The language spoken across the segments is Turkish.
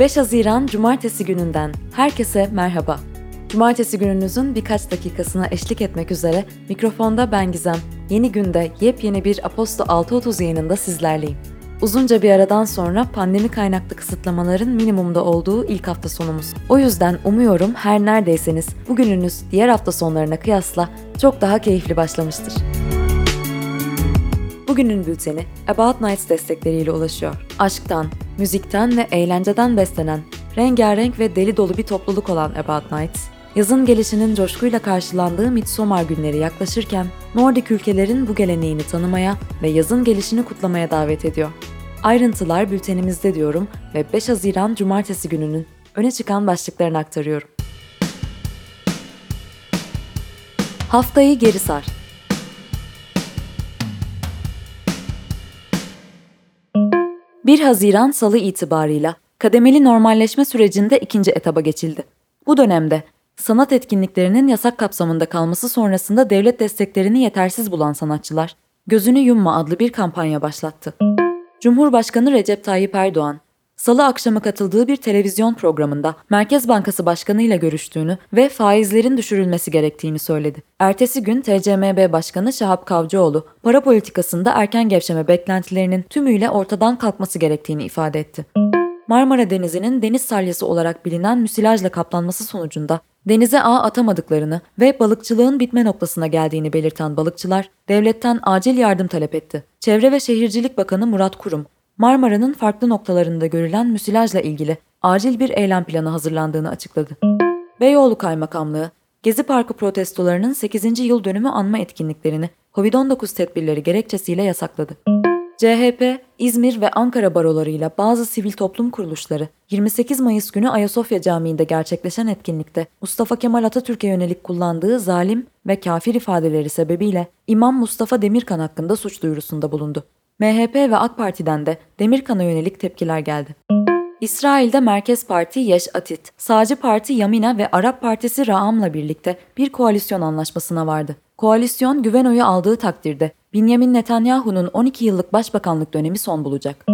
5 Haziran Cumartesi gününden herkese merhaba. Cumartesi gününüzün birkaç dakikasına eşlik etmek üzere mikrofonda ben Gizem. Yeni günde yepyeni bir Aposto 6.30 yayınında sizlerleyim. Uzunca bir aradan sonra pandemi kaynaklı kısıtlamaların minimumda olduğu ilk hafta sonumuz. O yüzden umuyorum her neredeyseniz bugününüz diğer hafta sonlarına kıyasla çok daha keyifli başlamıştır. Bugünün bülteni About Nights destekleriyle ulaşıyor. Aşktan, müzikten ve eğlenceden beslenen, rengarenk ve deli dolu bir topluluk olan About Nights, yazın gelişinin coşkuyla karşılandığı Midsommar günleri yaklaşırken Nordik ülkelerin bu geleneğini tanımaya ve yazın gelişini kutlamaya davet ediyor. Ayrıntılar bültenimizde diyorum ve 5 Haziran Cumartesi gününün öne çıkan başlıklarını aktarıyorum. Haftayı geri sar. 1 Haziran Salı itibarıyla kademeli normalleşme sürecinde ikinci etaba geçildi. Bu dönemde sanat etkinliklerinin yasak kapsamında kalması sonrasında devlet desteklerini yetersiz bulan sanatçılar, Gözünü Yumma adlı bir kampanya başlattı. Cumhurbaşkanı Recep Tayyip Erdoğan, Salı akşamı katıldığı bir televizyon programında Merkez Bankası Başkanı ile görüştüğünü ve faizlerin düşürülmesi gerektiğini söyledi. Ertesi gün TCMB Başkanı Şahap Kavcıoğlu, para politikasında erken gevşeme beklentilerinin tümüyle ortadan kalkması gerektiğini ifade etti. Marmara Denizi'nin deniz salyası olarak bilinen müsilajla kaplanması sonucunda denize ağ atamadıklarını ve balıkçılığın bitme noktasına geldiğini belirten balıkçılar devletten acil yardım talep etti. Çevre ve Şehircilik Bakanı Murat Kurum, Marmara'nın farklı noktalarında görülen müsilajla ilgili acil bir eylem planı hazırlandığını açıkladı. Beyoğlu Kaymakamlığı, Gezi Parkı protestolarının 8. yıl dönümü anma etkinliklerini COVID-19 tedbirleri gerekçesiyle yasakladı. CHP, İzmir ve Ankara barolarıyla bazı sivil toplum kuruluşları 28 Mayıs günü Ayasofya Camii'nde gerçekleşen etkinlikte Mustafa Kemal Atatürk'e yönelik kullandığı zalim ve kafir ifadeleri sebebiyle İmam Mustafa Demirkan hakkında suç duyurusunda bulundu. MHP ve AK Parti'den de Demirkan'a yönelik tepkiler geldi. İsrail'de Merkez Parti Yeş Atit, Sağcı Parti Yamina ve Arap Partisi Ra'am'la birlikte bir koalisyon anlaşmasına vardı. Koalisyon güven oyu aldığı takdirde Benjamin Netanyahu'nun 12 yıllık başbakanlık dönemi son bulacak.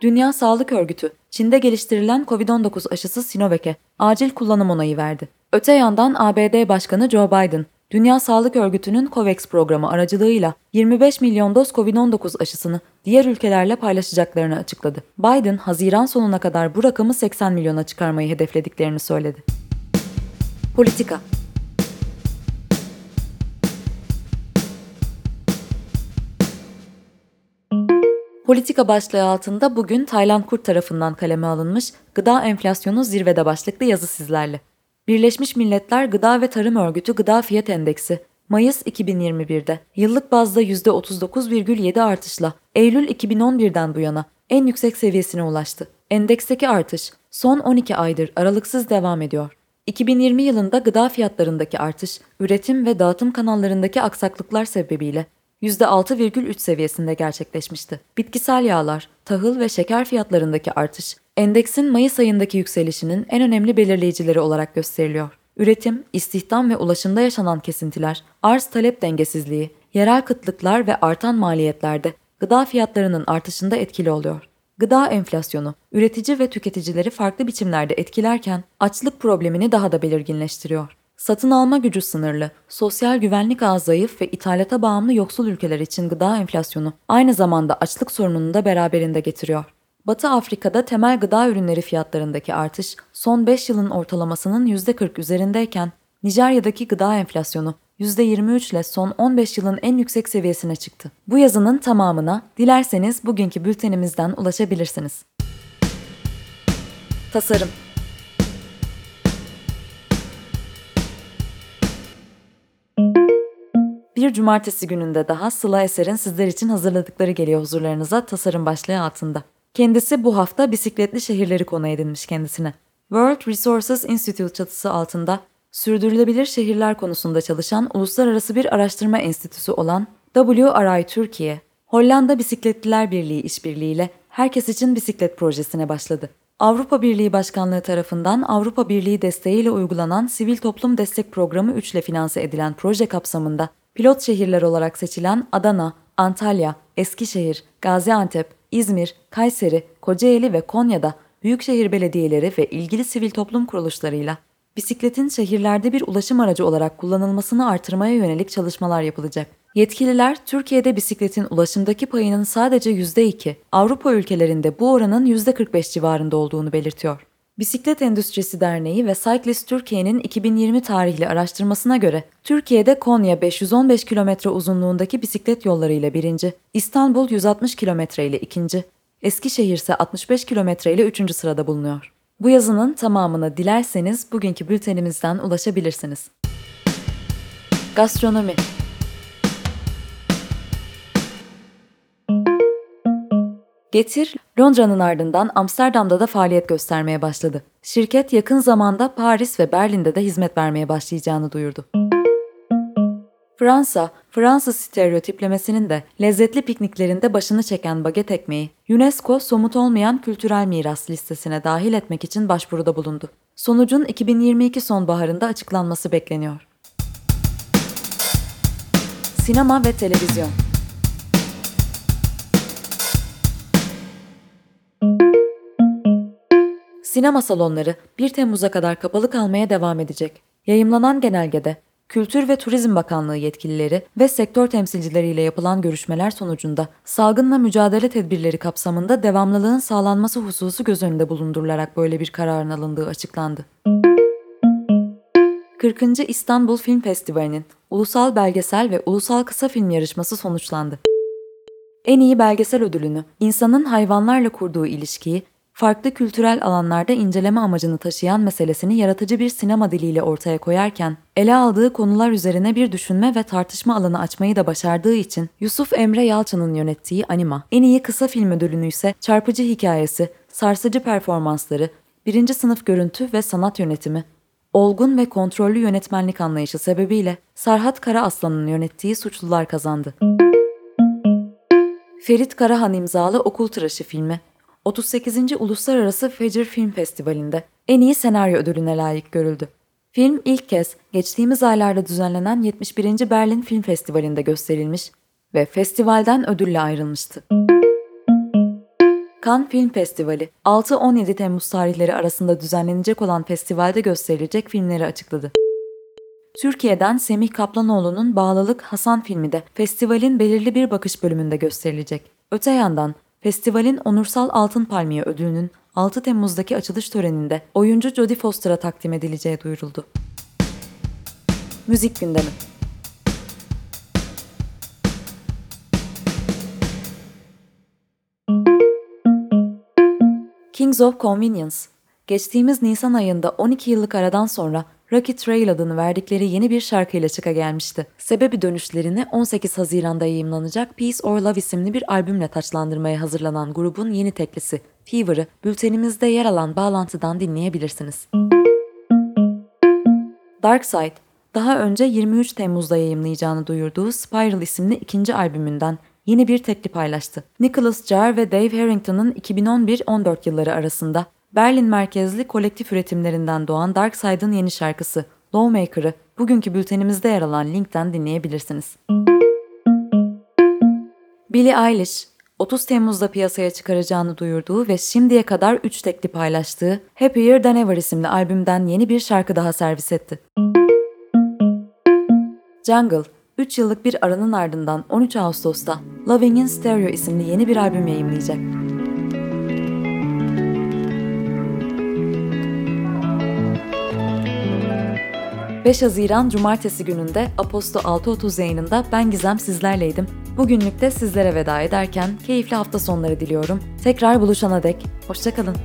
Dünya Sağlık Örgütü, Çin'de geliştirilen COVID-19 aşısı Sinovac'e acil kullanım onayı verdi. Öte yandan ABD Başkanı Joe Biden, Dünya Sağlık Örgütü'nün COVAX programı aracılığıyla 25 milyon doz COVID-19 aşısını diğer ülkelerle paylaşacaklarını açıkladı. Biden, Haziran sonuna kadar bu rakamı 80 milyona çıkarmayı hedeflediklerini söyledi. Politika Politika başlığı altında bugün Tayland Kurt tarafından kaleme alınmış Gıda Enflasyonu Zirvede başlıklı yazı sizlerle. Birleşmiş Milletler Gıda ve Tarım Örgütü Gıda Fiyat Endeksi Mayıs 2021'de yıllık bazda %39,7 artışla Eylül 2011'den bu yana en yüksek seviyesine ulaştı. Endeksteki artış son 12 aydır aralıksız devam ediyor. 2020 yılında gıda fiyatlarındaki artış, üretim ve dağıtım kanallarındaki aksaklıklar sebebiyle %6,3 seviyesinde gerçekleşmişti. Bitkisel yağlar, tahıl ve şeker fiyatlarındaki artış, endeksin Mayıs ayındaki yükselişinin en önemli belirleyicileri olarak gösteriliyor. Üretim, istihdam ve ulaşımda yaşanan kesintiler, arz-talep dengesizliği, yerel kıtlıklar ve artan maliyetlerde gıda fiyatlarının artışında etkili oluyor. Gıda enflasyonu, üretici ve tüketicileri farklı biçimlerde etkilerken açlık problemini daha da belirginleştiriyor. Satın alma gücü sınırlı, sosyal güvenlik ağı zayıf ve ithalata bağımlı yoksul ülkeler için gıda enflasyonu aynı zamanda açlık sorununu da beraberinde getiriyor. Batı Afrika'da temel gıda ürünleri fiyatlarındaki artış son 5 yılın ortalamasının %40 üzerindeyken Nijerya'daki gıda enflasyonu %23 ile son 15 yılın en yüksek seviyesine çıktı. Bu yazının tamamına dilerseniz bugünkü bültenimizden ulaşabilirsiniz. Tasarım Bir cumartesi gününde daha Sıla Eser'in sizler için hazırladıkları geliyor huzurlarınıza tasarım başlığı altında. Kendisi bu hafta bisikletli şehirleri konu edinmiş kendisine. World Resources Institute çatısı altında sürdürülebilir şehirler konusunda çalışan uluslararası bir araştırma enstitüsü olan WRI Türkiye, Hollanda Bisikletliler Birliği işbirliğiyle Herkes için Bisiklet projesine başladı. Avrupa Birliği Başkanlığı tarafından Avrupa Birliği desteğiyle uygulanan Sivil Toplum Destek Programı 3 ile finanse edilen proje kapsamında pilot şehirler olarak seçilen Adana, Antalya, Eskişehir, Gaziantep, İzmir, Kayseri, Kocaeli ve Konya'da büyükşehir belediyeleri ve ilgili sivil toplum kuruluşlarıyla bisikletin şehirlerde bir ulaşım aracı olarak kullanılmasını artırmaya yönelik çalışmalar yapılacak. Yetkililer Türkiye'de bisikletin ulaşımdaki payının sadece %2, Avrupa ülkelerinde bu oranın %45 civarında olduğunu belirtiyor. Bisiklet Endüstrisi Derneği ve Cyclist Türkiye'nin 2020 tarihli araştırmasına göre Türkiye'de Konya 515 kilometre uzunluğundaki bisiklet yollarıyla birinci, İstanbul 160 kilometre ile ikinci, Eskişehir ise 65 kilometre ile üçüncü sırada bulunuyor. Bu yazının tamamına dilerseniz bugünkü bültenimizden ulaşabilirsiniz. Gastronomi Getir, Londra'nın ardından Amsterdam'da da faaliyet göstermeye başladı. Şirket yakın zamanda Paris ve Berlin'de de hizmet vermeye başlayacağını duyurdu. Fransa, Fransız stereotiplemesinin de lezzetli pikniklerinde başını çeken baget ekmeği, UNESCO somut olmayan kültürel miras listesine dahil etmek için başvuruda bulundu. Sonucun 2022 sonbaharında açıklanması bekleniyor. Sinema ve televizyon Sinema salonları 1 Temmuz'a kadar kapalı kalmaya devam edecek. Yayımlanan genelgede Kültür ve Turizm Bakanlığı yetkilileri ve sektör temsilcileriyle yapılan görüşmeler sonucunda salgınla mücadele tedbirleri kapsamında devamlılığın sağlanması hususu göz önünde bulundurularak böyle bir kararın alındığı açıklandı. 40. İstanbul Film Festivali'nin ulusal belgesel ve ulusal kısa film yarışması sonuçlandı. En iyi belgesel ödülünü, insanın hayvanlarla kurduğu ilişkiyi farklı kültürel alanlarda inceleme amacını taşıyan meselesini yaratıcı bir sinema diliyle ortaya koyarken, ele aldığı konular üzerine bir düşünme ve tartışma alanı açmayı da başardığı için Yusuf Emre Yalçın'ın yönettiği Anima, en iyi kısa film ödülünü ise çarpıcı hikayesi, sarsıcı performansları, birinci sınıf görüntü ve sanat yönetimi, olgun ve kontrollü yönetmenlik anlayışı sebebiyle Serhat Karaaslan'ın yönettiği Suçlular kazandı. Ferit Karahan imzalı Okul Tıraşı filmi 38. Uluslararası Fecir Film Festivali'nde en iyi senaryo ödülüne layık görüldü. Film ilk kez geçtiğimiz aylarda düzenlenen 71. Berlin Film Festivali'nde gösterilmiş ve festivalden ödülle ayrılmıştı. Cannes Film Festivali 6-17 Temmuz tarihleri arasında düzenlenecek olan festivalde gösterilecek filmleri açıkladı. Türkiye'den Semih Kaplanoğlu'nun Bağlılık Hasan filmi de festivalin belirli bir bakış bölümünde gösterilecek. Öte yandan Festivalin onursal Altın Palmiye ödülünün 6 Temmuz'daki açılış töreninde oyuncu Jodie Foster'a takdim edileceği duyuruldu. Müzik gündemi Kings of Convenience Geçtiğimiz Nisan ayında 12 yıllık aradan sonra Rocky Trail adını verdikleri yeni bir şarkıyla çıka gelmişti. Sebebi dönüşlerini 18 Haziran'da yayımlanacak Peace or Love isimli bir albümle taçlandırmaya hazırlanan grubun yeni teklisi Fever'ı bültenimizde yer alan bağlantıdan dinleyebilirsiniz. Dark Side, daha önce 23 Temmuz'da yayımlayacağını duyurduğu Spiral isimli ikinci albümünden yeni bir tekli paylaştı. Nicholas Jar ve Dave Harrington'ın 2011-14 yılları arasında Berlin merkezli kolektif üretimlerinden doğan Dark Side'ın yeni şarkısı Lawmaker'ı bugünkü bültenimizde yer alan linkten dinleyebilirsiniz. Billie Eilish, 30 Temmuz'da piyasaya çıkaracağını duyurduğu ve şimdiye kadar 3 tekli paylaştığı Happier Than Ever isimli albümden yeni bir şarkı daha servis etti. Jungle, 3 yıllık bir aranın ardından 13 Ağustos'ta Loving in Stereo isimli yeni bir albüm yayımlayacak. 5 Haziran Cumartesi gününde Aposto 6.30 yayınında ben Gizem sizlerleydim. Bugünlük de sizlere veda ederken keyifli hafta sonları diliyorum. Tekrar buluşana dek, hoşçakalın.